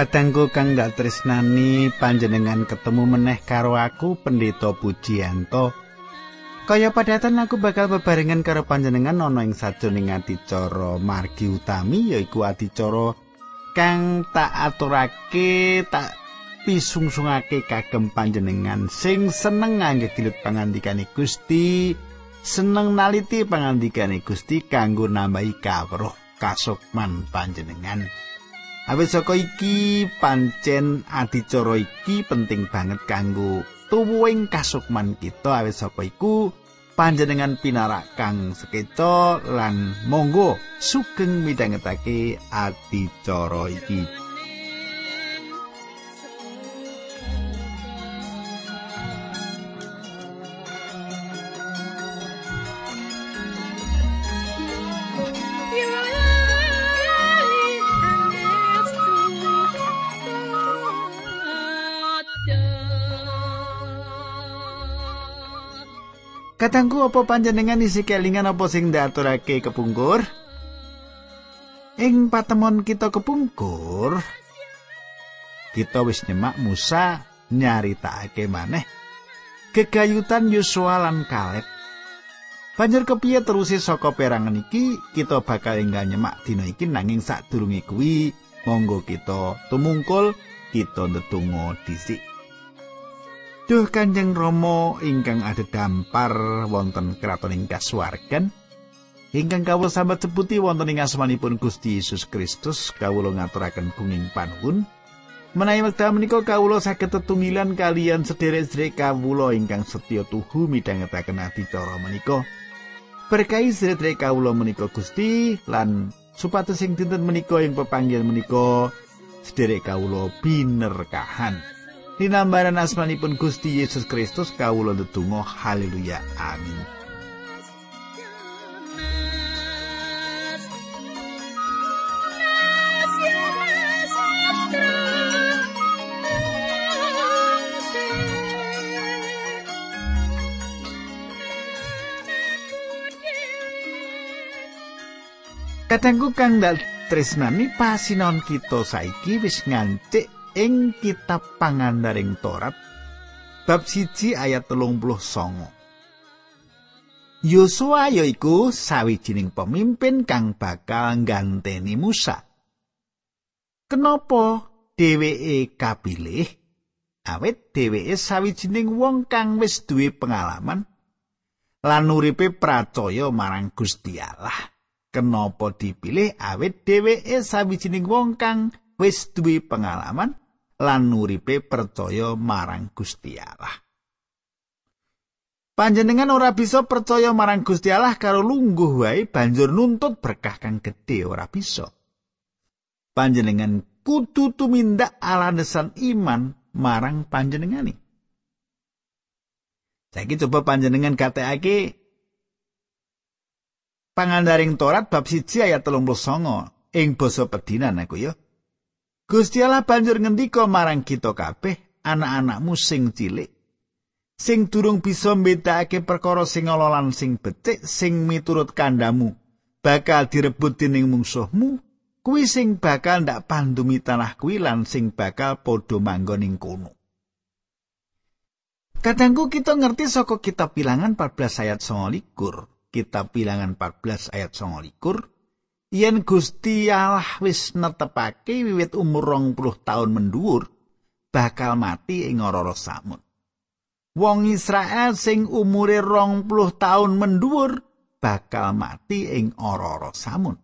Kadangku kang gak tresnani panjenengan ketemu meneh karo aku Pendeta Pujianto. Kaya padatan aku bakal bebarengan karo panjenengan ana ing sajroning adicara margi utami yaiku adicara kang tak aturake tak pisungsungake kagem panjenengan sing seneng ngangge dilut pangandikane Gusti, seneng naliti pangandikane Gusti kanggo nambahi kawruh kasukman panjenengan. Awit saka iki pancen adicara iki penting banget kanggo tuwuhing kasukman kita awit saka iku panjenengan pinarak kang sekeca lan monggo sugeng midhangetake adicara iki. Katangku apa panjenengan isi kelingan apa sing ndaturake kepungkur? Ing patemon kita kepungkur, kita wis nyemak Musa nyaritakake maneh kegayutan Yosua lan Kaleb. Banjur kepiye terusi saka perangan iki kita bakal enggal nyemak dina iki nanging sadurunge kuwi monggo kita tumungkul kita ndedonga dhisik. Duh Kanjeng Rama ingkang ada dampar wonten kraton ing kasuwargan. Ingkang kawula sambat sebuti wonten ing asmanipun Gusti Yesus Kristus kawula ngaturaken gunging panuwun. Menawi wekdal menika kawula saged tetunggilan kalian sederek-sederek kawula ingkang setya tuhu midhangetaken adicara menika. Berkahi sederek kawula menika Gusti lan supados sing dinten menika ing pepanggihan menika sederek kawula binerkahan Dinambaran asmanipun Gusti Yesus Kristus kawula ndedonga haleluya amin. Kadangku kang dal tresnani pasinon kita saiki wis ngancik ing kitab pangandaring Torat bab siji ayat telung puluh songo. Yosua yaiku sawijining pemimpin kang bakal ngganteni Musa. Kenapa dheweke kapilih? Awit dheweke sawijining wong kang wis duwe pengalaman lan uripe percaya marang Gusti Allah. Kenapa dipilih? Awit dheweke sawijining wong kang wis duwe pengalaman lan uripe percaya marang Gusti Allah. Panjenengan ora bisa percaya marang Gusti Allah karo lungguh wae banjur nuntut berkah kang gedhe ora bisa. Panjenengan kudu tumindak alasan iman marang panjenengani. Saiki coba panjenengan katekake pangandaring Torat bab 1 ayat 39 ing basa pedinan aku ya. Gusti Allah banjur ngendika marang kita kabeh anak-anakmu sing cilik sing durung bisa mbedakake perkara sing ala lan sing becik sing miturut kandamu bakal direbut dening mungsuhmu kuwi sing bakal ndak pandumi tanah kuwi lan sing bakal padha manggon ing kono. Kadangku kita ngerti saka kitab bilangan 14 ayat 29 kitab bilangan 14 ayat 29 yen Gusti Allah wis netepake wiwit umur rong puluh taun mendhuwur bakal mati ing ora samun. Wong Israel sing umure rong puluh taun mendhuwur bakal mati ing ora samun.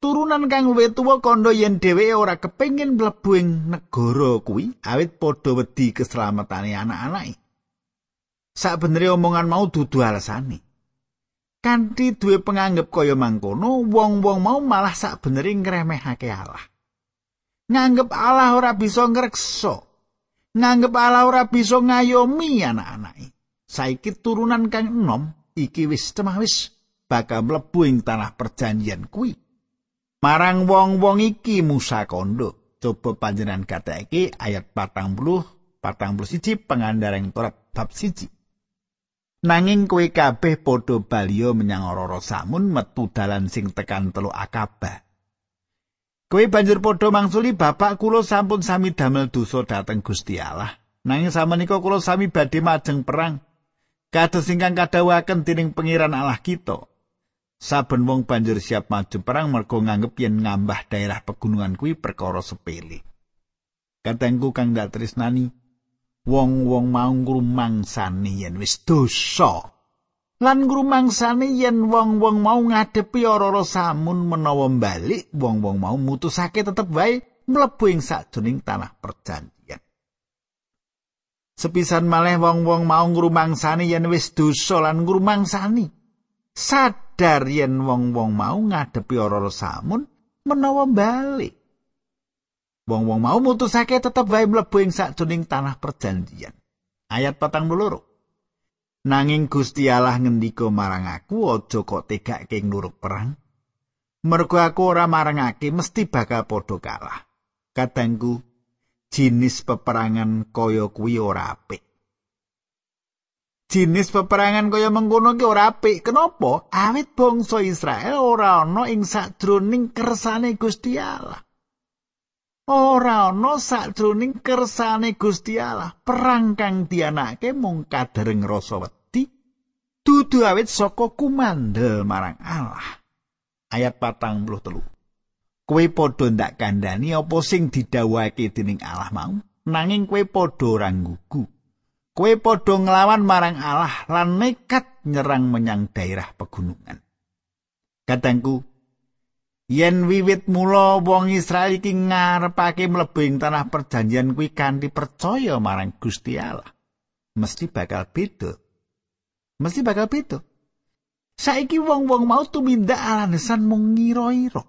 Turunan kang luwih tuwa kandha yen dheweke ora kepengin mlebu ing negara kuwi awit padha wedi keslametane anak-anake. Sabenere omongan mau dudu alasane. Kanthi duwe penganggep kaya mangkono wong-wong mau malah sak beneri ngremehake Allah. Nganggep Allah ora bisa ngrekso nganggep Allah ora bisa ngayomi anak-anake. Saiki turunan kang enom iki wis temah wis bakal mlebu ing tanah perjanjian kuwi. Marang wong-wong iki Musa kondo. Coba panjenengan kata iki ayat 40 40 siji pengandareng Torat bab siji Nanging kowe kabeh padha baliyo menyang ora samun metu dalan sing tekan telu akabah. Kowe banjur padha mangsuli bapak kula sampun sami damel dosa dhateng Gusti Allah. Nanging samenika kula sami badhe majeng perang. Kados ingkang kadhawuhaken dening pangeran Allah kita. Saben wong banjur siap maju perang mergo nganggep yen ngambah daerah pegunungan kuwi perkara sepele. Katengku kang dak tresnani, wong-wong mau ngrumangsani yen wis dosa. lan ngrumangsane yen wong-wong mau ngadepi ora-ora samun menawa bali wong-wong mau mutusake tetep wae mlebu ing sajroning tanah perjanjian. Sepisan malih wong-wong mau ngrumangsane yen wis dosa lan ngrumangsani. Sadar yen wong-wong mau ngadepi ora-ora samun menawa bali wong-wong mau mutusake tetep wae mlebu ing sajroning tanah perjanjian ayat patang loro Nanging Gusti Allah ngendika marang aku aja kok tegake nuruk perang. Mergo aku ora marangake mesti bakal padha kalah. Kadangku jinis peperangan kaya kuwi ora apik. Jinis peperangan kaya mengkono ki ora apik. Kenapa? Awit bangsa Israel ora ana ing sadroning kersane Gusti Allah. Ora ana sakjroning kersane Gusti Allah. Perang kang dianake mung kadereng rasa wedi dudu awit saka kumandel marang Allah. Ayat patang puluh telu. Kowe padha ndak kandhani apa sing didhawuhake dening Allah mau? Nanging kowe padha ora nggugu. Kowe padha nglawan marang Allah lan nekat nyerang menyang daerah pegunungan. Kadangku yen wiwit mula wong Israel iki ngarepake mlebu ing tanah perjanjian kuwi kanthi percaya marang Gusti Allah mesti bakal beda mesti bakal beda saiki wong-wong mau tumindak alasan mung ngira-ira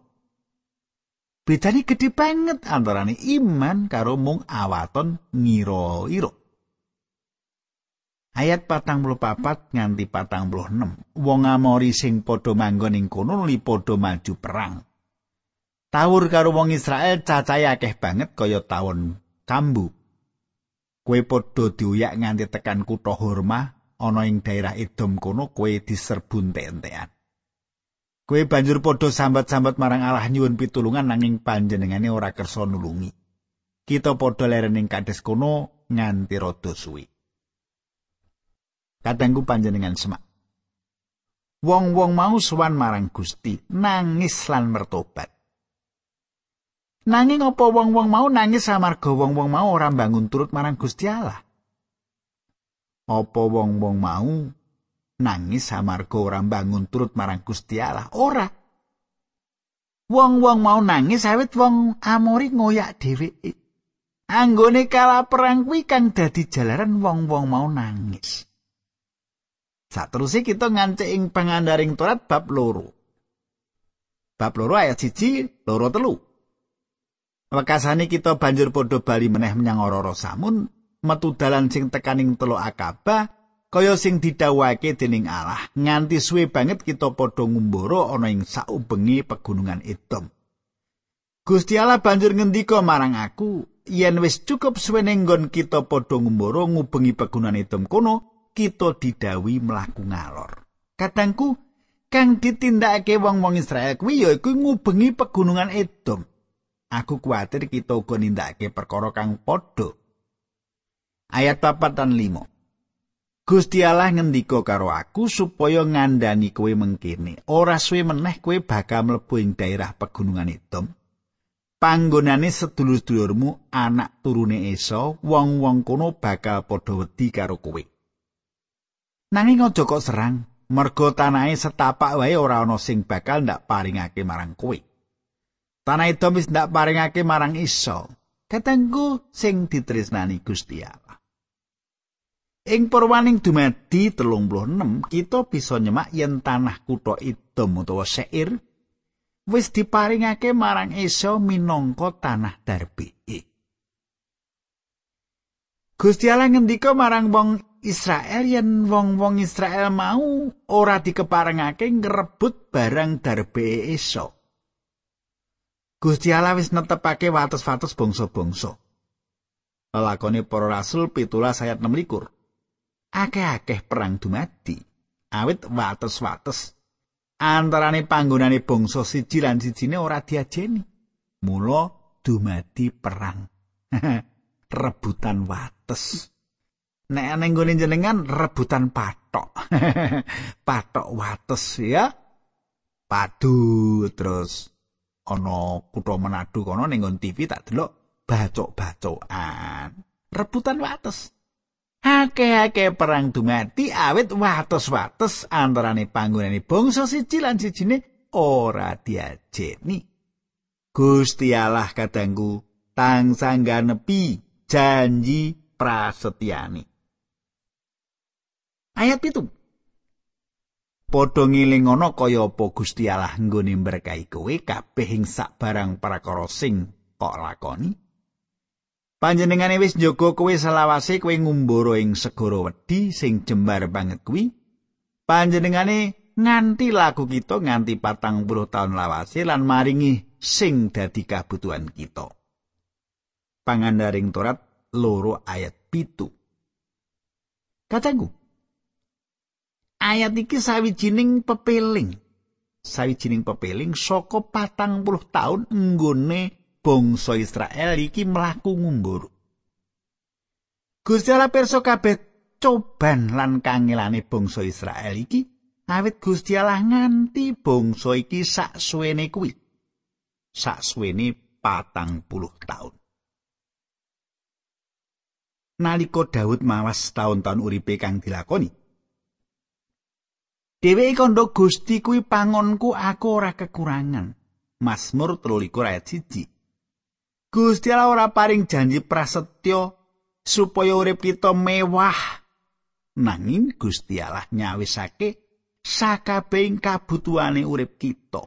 bedane gedhe banget antarane iman karo mung awaton ngira-ira Ayat patang puluh papat nganti patang puluh enam. Wong amori sing podo manggon ing kono li podo maju perang. Tawur karo wong Israel cacahe akeh banget kaya taun kambu. Kue padha diuyak nganti tekan kutha Horma ana ing daerah Edom kono kue diserbu entek-entekan. Kue banjur padha sambat-sambat marang Allah nyuwun pitulungan nanging panjenengane ora kersa nulungi. Kita padha leren ing kades kono nganti rada suwi. Kadangku panjenengan semak. Wong-wong mau suwan marang Gusti, nangis lan mertobat. Nanging apa wong-wong mau nangis amarga wong-wong mau ora bangun turut marang Gusti Allah? Apa wong-wong mau nangis amarga ora bangun turut marang Gusti Allah? Ora. Wong-wong mau nangis awit wong Amori ngoyak dheweke. Anggone kala perang kuwi kang dadi jalaran wong-wong mau nangis. Saterusé kita ngancik ing pangandaring Torat bab loro. Bab loro ayat siji, loro telu. Wekasane kita banjur padha bali meneh menyang ora samun, metu dalan sing tekaning telo akaba, kaya sing didhawuhake dening Allah. Nganti suwe banget kita padha ngumbara ana ing saubengi pegunungan Edom. Gusti Allah banjur ngendika marang aku, yen wis cukup suwe nggon kita padha ngumbara ngubengi pegunungan Edom kono, kita didawi mlaku ngalor. Kadangku kang ditindakake wong-wong Israel kuwi ya iku ngubengi pegunungan Edom. Aku kuatir kita uga nindakake perkara kang padha. Ayat 4 dan 5. Gusti Allah ngendika karo aku supaya ngandani kowe mengkene. Ora suwe meneh kowe bakal mlebu ing daerah pegunungan Edom. Panggonane sedulur-sedulurmu anak turune Esa, wong-wong kono bakal padha wedi karo kowe. Nanging aja kok serang, merga tanahe setapak wae ora ana sing bakal ndak paringake marang kowe. Tanah Edom wis ndak paringake marang Isa. Katengku sing ditresnani Gusti Allah. Ing perwaning dumadi 36 kita bisa nyemak yen tanah kutha Edom utawa Seir wis diparingake marang Isa minangka tanah darbe. Gusti Allah ngendika marang wong Israel yen wong-wong Israel mau ora dikeparengake ngrebut barang darbe Isa. Gusti Allah wis netepake wates-wates bangsa-bangsa. Lakone para rasul pitulas ayat 6 likur. Akeh-akeh perang dumadi. Awit wates-wates antarane panggonane bangsa siji lan sijine ora diajeni. Mula dumadi perang. rebutan wates. Nek ana nggone jenengan rebutan patok. patok wates ya. Padu terus ana kutha Manado kono ning TV tak delok bacok-bacokan. Rebutan wates. Ake-ake perang dumati awit wates-wates antarane panggonane bangsa siji lan sijine ora diajeni. Gusti Allah kadangku tansah nepi janji prasetyani. Ayat itu. Padha ngiling kaya apa Gusti Allah nggone berkahi kowe kabeh ing sak barang prakara sing kok lakoni. Panjenengane wis njogo kowe selawase kowe ngumbara ing segara wedi sing jembar banget kuwi. Panjenengane nganti laku kita nganti patang puluh tahun lawase lan maringi sing dadi kabutuhan kita. Pangandaring Torat loro ayat pitu. Kataku, ayat iki sawijining pepeling. Sawijining pepeling saka patang puluh tahun enggone bangsa Israel iki mlaku ngumbur. Gusti Allah pirsa kabeh coban lan kangelane bangsa Israel iki awit Gusti Allah nganti bangsa iki sak suwene kuwi. Sak suwene patang puluh tahun. Naliko Daud mawas tahun-tahun uripe kang dilakoni. Dheweke kandha Gusti kuwi pangonku aku ora kekurangan. Mazmur 13 ayat 1. Gusti Allah ora paring janji prasetyo supaya urip kita mewah. Nanging Gusti Allah nyawisake sakabehing kabutuhane urip kita.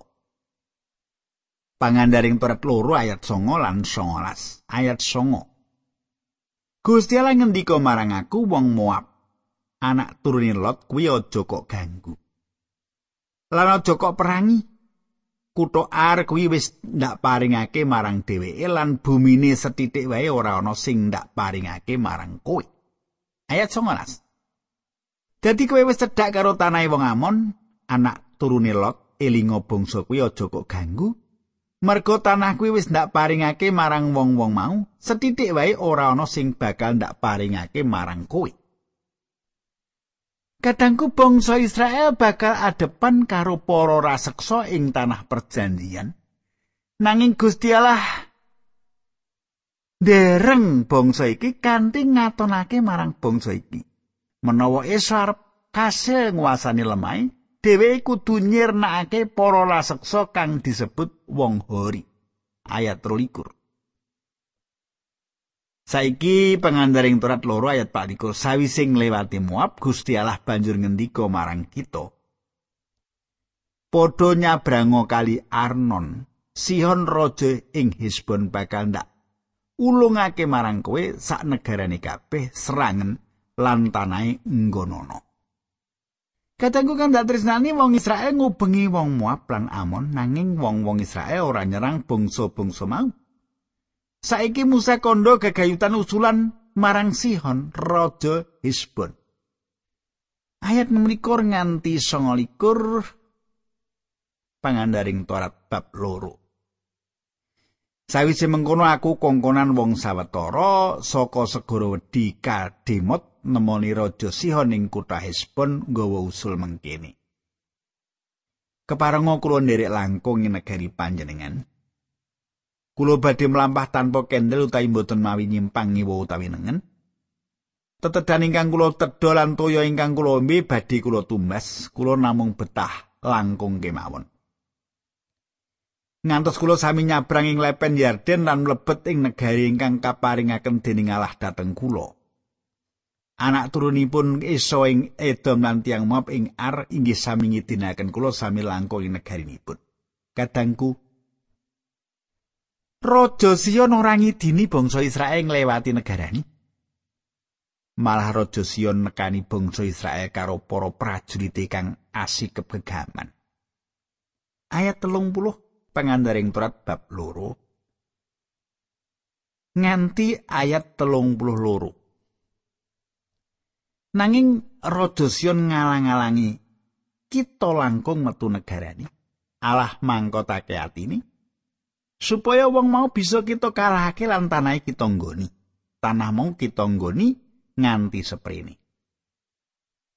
Pangandaring Torat loro ayat 9 lan 19. Ayat 9. Gusti Allah ngendika marang aku wong Moab, anak turune Lot kuwi aja kok ganggu. Lan aja kok perangi. kutha Ar kuwi wis ndak paringake marang dheweke lan bumine setitik wae ora ana sing ndak paringake marang kowe. Ayat 19. Dadi kowe wis cedhak karo tanahe wong Amon, anak turune Lot, elinga bangsa kuwi aja kok ganggu. Mergo tanah kuwi wis ndak paringake marang wong-wong mau, setitik wae ora ana sing bakal ndak paringake marang kowe. Kadangku bangsa Israel bakal adepan karo para raseksa ing tanah perjanjian. Nanging Gusti Allah dereng bangsa iki kanthi ngatonake marang bangsa iki. Menawa Esau kasil nguasani lemai, dheweke kudu nyirnakake para raseksa kang disebut wong hori. Ayat 23. Saiki pengandaring turat loro ayat Pak Diko sawise nglewati Moab Gusti Allah banjur ngendika marang kita. Padha nyabrango kali Arnon, Sihon raja ing Hesbon bakal ndak ulungake marang kowe sak negarane kabeh serangen lan tanahe nggonono. Katengku kan dak tresnani wong Israel ngubengi wong Moab lan Amon nanging wong-wong Israel ora nyerang bangsa-bangsa mau. Saiki Musa kondo gegayutan usulan marang Sihon raja Hesbon. Ayat memelikur nganti songolikur pangandaring Torat bab loro. Sawise mengkono aku kongkonan wong sawetara saka segara wedi Kademot nemoni raja Sihon ing kutha Hesbon nggawa usul mengkene. Keparenga kula nderek langkung ing negari panjenengan. Kulo badhe mlampah tanpa kendel utawi mboten mawi nyimpang ngiwa utawi nengen. Tetedan ingkang kula tedha lan toya ingkang kula ombe badhe kula tumbas, kula namung betah langkung kemawon. Ngantos kula sami nyabrang ing lepen Yarden lan mlebet ing negari ingkang kaparingaken dening Allah dhateng kula. Anak turunipun Esau ing Edom lan tiang Moab ing Ar inggih sami ngidinaken kula sami langkung ing negarinipun. Kadangku Raja Sion ora ngidini bangsa Israel nglewati negarani. Malah Raja Sion nekani bangsa Israel karo para prajurit kang asik kebegaman. Ayat telung puluh pengandaring turat bab loro. Nganti ayat telung puluh loro. Nanging Raja Sion ngalang-alangi kita langkung metu negarani. Allah mangkotake atine. Supaya wong mau bisa kita kalahake lan tanah kita nggoni. Tanah mau kita nggoni nganti seprene.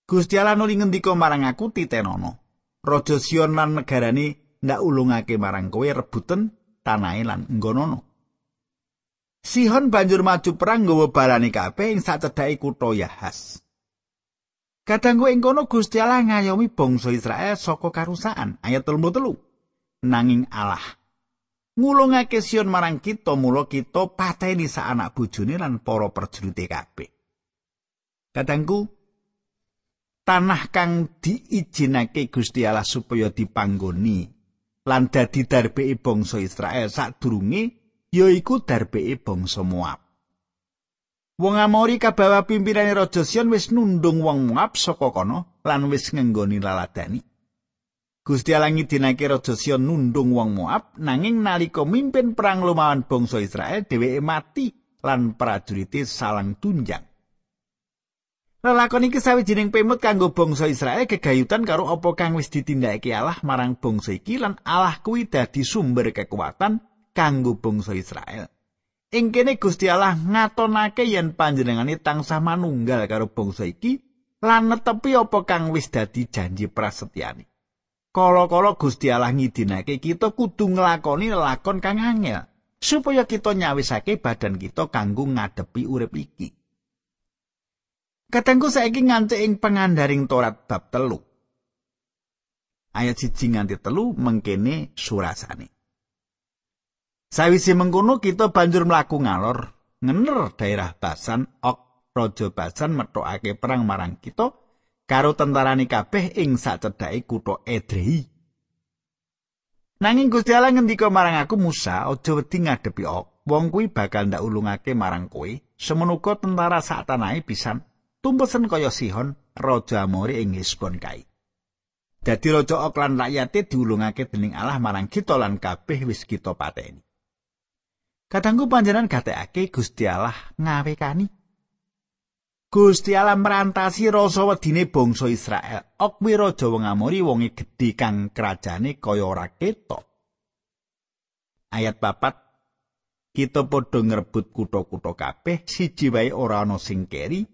Gusti Allah nuli ngendika marang aku titenono. Raja Sion lan negarane ndak ulungake marang kowe rebuten tanahe lan nggonono. Sihon banjur maju perang nggawa balane kabeh ing sacedhake kutha Yahas. Kadangku ing kono Gusti Allah ngayomi bangsa Israel saka karusakan. Ayat 33. Nanging Allah ngulungake Sion marang kita mula kita pateni sak anak bojone lan para perjurute kabeh. Kadangku tanah kang diijinake Gusti Allah supaya dipanggoni lan dadi darbeke bangsa Israel sadurunge yaiku darbeke bangsa Moab. Wong Amori kabawa pimpinane Raja Sion wis nundung wong Moab saka kono lan wis ngenggoni laladani. Gusti Allah ngidinake Raja Sion nundung wong Moab nanging nalika mimpin perang lumawan bangsa Israel dheweke mati lan prajurite salang tunjang. Lelakon iki sawijining pemut kanggo bangsa Israel kegayutan karo apa kang wis ditindakake Allah marang bangsa iki lan Allah kuwi dadi sumber kekuatan kanggo bangsa Israel. Ing Gusti Allah ngatonake yen panjenengane tansah manunggal karo bangsa iki lan netepi apa kang wis dadi janji prasetyane. Kala-kala Gusti Allah ngidinake kita kudu nglakoni lakon kang angel supaya kita nyawisake badan kita kanggo ngadepi urip iki. Katengku saiki nganti ing pengandaring Torat bab telu. Ayat siji nganti telu mengkene surasane. Sawise mengkono kita banjur mlaku ngalor ngener daerah Basan ok Raja Basan metokake perang marang kita karo tentarane kabeh ing sacedhake kutha Edrei. Nanging Gusti Allah ngendika marang aku Musa, aja wedi ngadepi ok. Wong kuwi bakal ndak ulungake marang kowe, semono tentara sak tanahe pisan tumpesen kaya Sihon raja Amori ing Hesbon kai. Dadi raja Ok lan rakyate diulungake dening Allah marang kita lan kabeh wis kita pateni. Kadangku panjenengan gatekake Gusti Allah ngawekani. Gusti Allah merantasi rasa wedine bangsa Israel. Ok kuwi raja wong Amori wonge gedhe kang kerajane kaya ora ketok. Ayat papat kita padha ngrebut kutha-kutha kabeh siji wae ora ana sing keri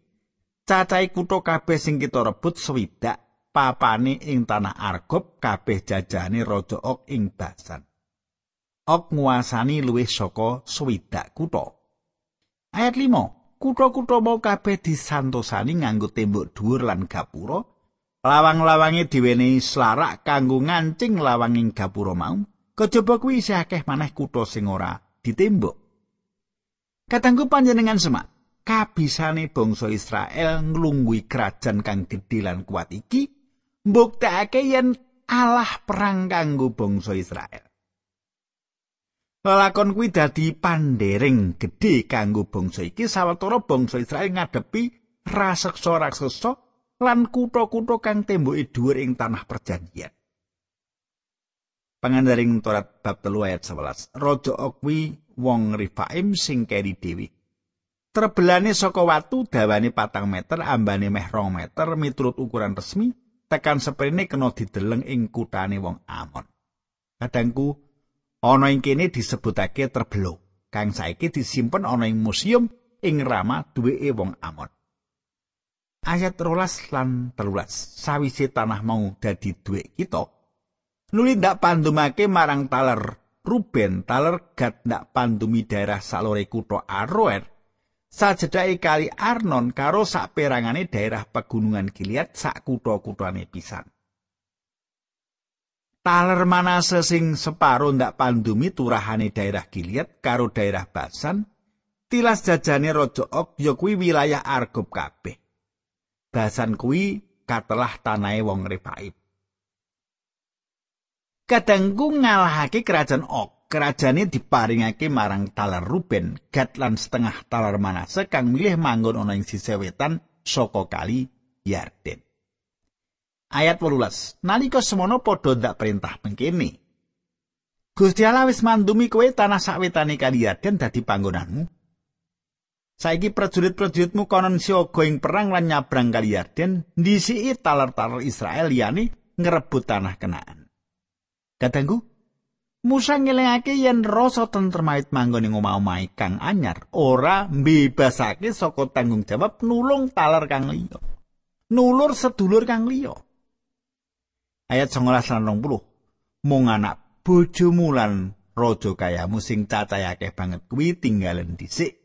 Cacai kutha kabeh sing kita rebut swidak papane ing tanah Argob kabeh jajane raja Ok ing Basan. Ok nguasani luwih saka swidak kutha. Ayat 5. Kutha-kutha mau kabeh disantosani nganggo tembok dhuwur lan gapura. Lawang-lawange diwenehi slarak kanggo ngancing lawanging gapura mau. Kejaba kuwi isih akeh maneh kutha sing ora ditembok. Katanggu panjenengan semak. kabisane bangsa Israel nglunggui kerajaan kang gedhe lan kuat iki mbuktekake yen Allah perang kanggo bangsa Israel. Lelakon kuwi dadi pandering gedhe kanggo bangsa iki sawetara bangsa Israel ngadepi raseksa-raseksa lan kutha-kutha kang temboke dhuwur ing tanah perjanjian. Pangandaring Torat bab 3 ayat 11. Raja Okwi wong Rifaim sing keri dewi Trebelane saka watu dawane patang meter, ambane meh rong meter miturut ukuran resmi, tekan seprene kena dideleng ing kutane wong Amon. Kadangku ana ing kene disebutake Trebelo, kang saiki disimpen ana ing museum ing Rama duweke wong Amon. Ayat rolas lan telulas, sawise tanah mau dadi duwe kita, nuli ndak pandumake marang taler Ruben, taler Gad ndak pandumi daerah salore kutha Aroer, sajedhake kali Arnon karo saperangane daerah pegunungan Gilead sak kutha-kuthane pisan. Taler Manase sing separo ndak pandumi turahane daerah Gilead karo daerah Basan, tilas jajane Raja Ok ya kuwi wilayah Argob kabeh. Basan kuwi katelah tanahe wong Refaim. Kadangku ngalahake kerajaan Ok kerajane diparingake marang taler Ruben, Gad lan setengah taler Manase kang milih manggon ana ing sisih wetan saka kali Yarden. Ayat 18. Nalika semono padha ndak perintah mengkene. Gusti Allah wis mandumi kowe tanah sawetane kali Yarden dadi panggonanmu. Saiki prajurit-prajuritmu konon siaga ing perang lan nyabrang kali Yarden, ndisiki taler-taler Israel liyane ngrebut tanah kenaan. Kadangku, Musa ngelingake yen rasa tentrem awit manggon ing omah-omah kang anyar ora mbebasake saka tanggung jawab nulung taler kang liya. Nulur sedulur kang liya. Ayat 19 lan 20. Mung anak bojomu lan raja kayamu sing cacayake banget kuwi tinggalen dhisik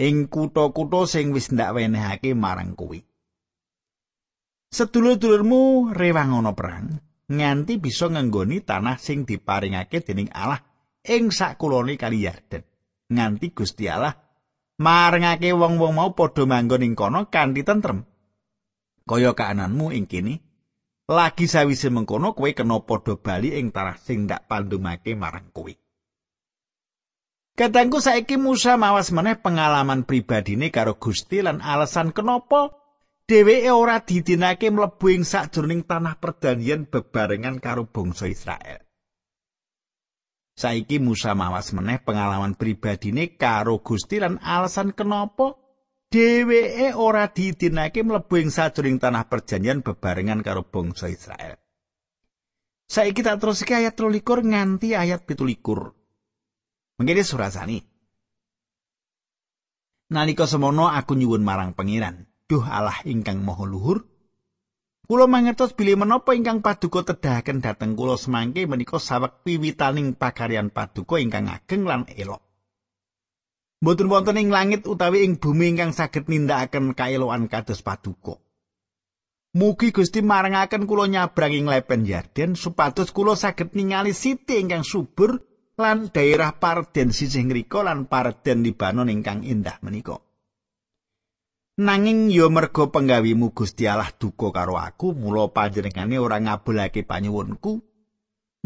ing kutha-kutha sing wis ndak wenehake marang kuwi. Sedulur-dulurmu rewang ana perang, nganti bisa nganggoni tanah sing diparingake dening Allah ing sakulone kali Yarden. Nganti Gusti Allah marengake wong-wong mau padha manggon ing kono kanthi tentrem. Kaya kaananmu ing kene, lagi sawise mengkono kowe kena padha bali ing tanah sing ndak pandumake marang kowe. Kadangku saiki Musa mawas meneh pengalaman pribadine karo Gusti lan alasan kenapa dheweke ora didinake mlebu ing sakjroning tanah perjanjian bebarengan karo bangsa Israel. Saiki Musa mawas meneh pengalaman pribadine karo Gusti lan alasan kenapa dheweke ora didinake mlebu ing sajroning tanah perjanjian bebarengan karo bangsa Israel. Saiki terus ke ayat 23 nganti ayat 17. Mengkene surasani. Nalika semono aku nyuwun marang pangeran, Duh Allah ingkang maha luhur. Kula mangertos bilih menapa ingkang paduka tedahaken dhateng kula semangke menika sawek piwitaning pakaryan paduka ingkang ageng lan elok. Mboten wonten ing langit utawi ing bumi ingkang saged nindakaken kaeloan kados paduka. Mugi Gusti marangaken kula nyabrang ing lepen Yarden supados kula saged ningali siti ingkang subur lan daerah parden sisih ngrika lan parden Libanon ingkang indah menika. Nanging ya merga penggawimu Gusti Allah duka karo aku, mula panjenengane ora ngabulake panyuwunku.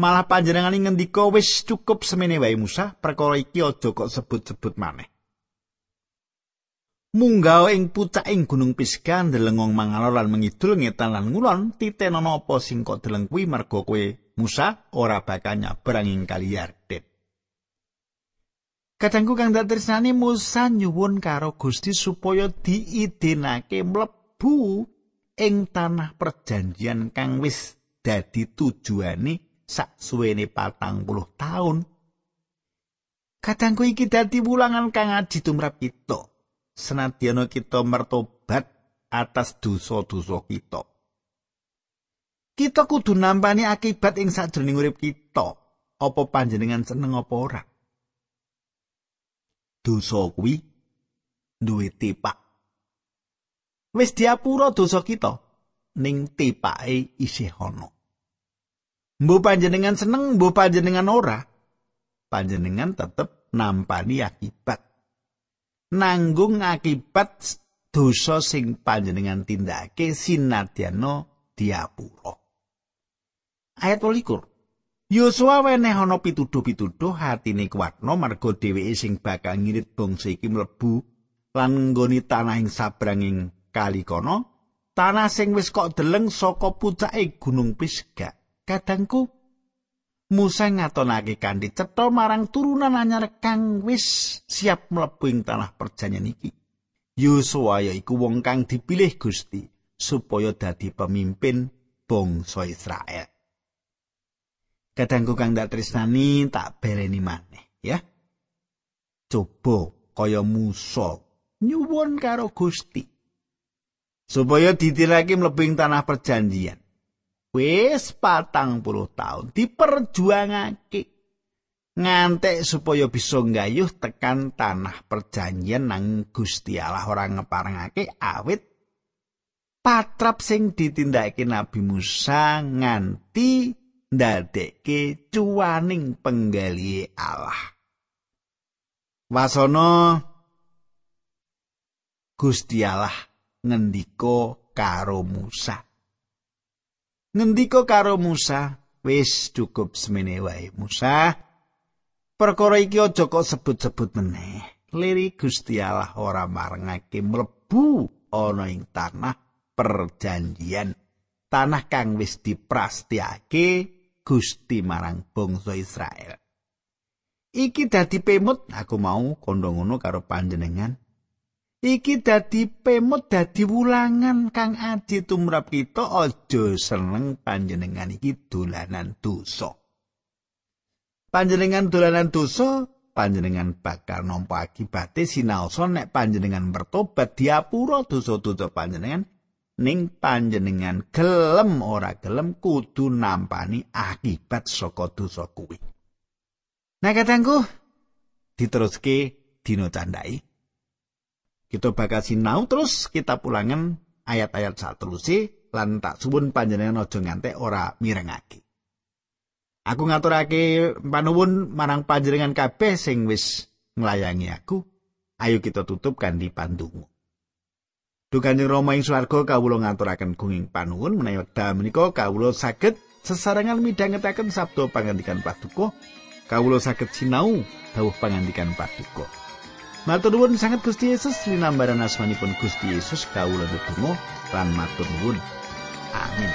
Malah panjenengane ngendika wis cukup semene wae Musa, perkara iki aja kok sebut-sebut maneh. Munggah ing pucaking Gunung Pisga ndelengong mangalor lan mengidul ngetan lan ngulon, titenono apa sing kok deleng kuwi merga kowe Musa ora bakal nyabrang ing kali Yarden. Kadangku kang dak tresnani Musa nyuwun karo Gusti supaya diidinake mlebu ing tanah perjanjian kang wis dadi tujuane saksuwene patang puluh taun. Kadangku iki dadi wulangan kang aji tumrap kita. Senadyan kita mertobat atas dosa-dosa kita. Kita kudu nampani akibat ing sajroning urip kita. Apa panjenengan seneng apa ora? dosa kuwi duwe tipak. Wis diapura dosa kita ning tipake isih ana. Mbuh panjenengan seneng, mbuh panjenengan ora, panjenengan tetep nampani akibat. Nanggung akibat dosa sing panjenengan tindake sinadyana diapura. Ayat 12. Yosua weneh ana pituduh-pituduh hatine kuwatno marga dheweke sing bakal ngirit bangsa iki mlebu lan nggoni tanah ing sabranging kali kono tanah sing wis kok deleng saka pucake gunung Pisga kadangku Musa ngatonake kanthi cetha marang turunan anyar kang wis siap mlebu ing tanah perjanjian iki. Yosua yaiku wong kang dipilih Gusti supaya dadi pemimpin bangsa Israel. Kadangku kang dak tresnani tak beleni maneh ya. Coba kaya Musa nyuwun karo Gusti supaya ditilake mlebing tanah perjanjian wis patang puluh tahun diperjuangake ngantek supaya bisa nggayuh tekan tanah perjanjian nang Gusti Allah ora ngeparengake awit patrap sing ditindakake Nabi Musa nganti ndadekke cuwaning penggali Allah. Wasana Gusti Allah ngendika karo Musa. Ngendika karo Musa, wis cukup semene wae Musa. Perkara iki aja kok sebut-sebut meneh. Liri Gusti Allah ora marengake mlebu ana ing tanah perjanjian. Tanah kang wis diprastiyake Gusti marang bangsa Israel. Iki dadi pemut aku mau kandha ngono karo panjenengan. Iki dadi pemut dadi wulangan kang aji tumrap kita aja seneng panjenengan iki dolanan dosa. panjenengan dolanan dosa panjenengan bakal nampa akibate sinaosa nek panjenengan bertobat diapura dosa-dosa panjenengan ning panjenengan gelem ora gelem kudu nampani akibat saka dosa kuwi. Nah katangku diteruske dino candai. Kita bakal sinau terus kita pulangan ayat-ayat saat teruse lan tak suwun panjenengan aja ngantek ora mirengake. Aku ngaturake panuwun marang panjenengan kabeh sing wis nglayangi aku. Ayo kita tutup kanthi pandungu. Duh Kanjeng Rama ing swarga kawula ngaturaken gunging panuwun menawi wekdal menika kawula saged sesarengan midhangetaken sabda pangandikan paduka. Kawula saged sinau dawuh pangandikan paduka. Matur nuwun sanget Gusti Yesus linambaran asmanipun Gusti Yesus kawula ndedonga lan matur nuwun. Amin.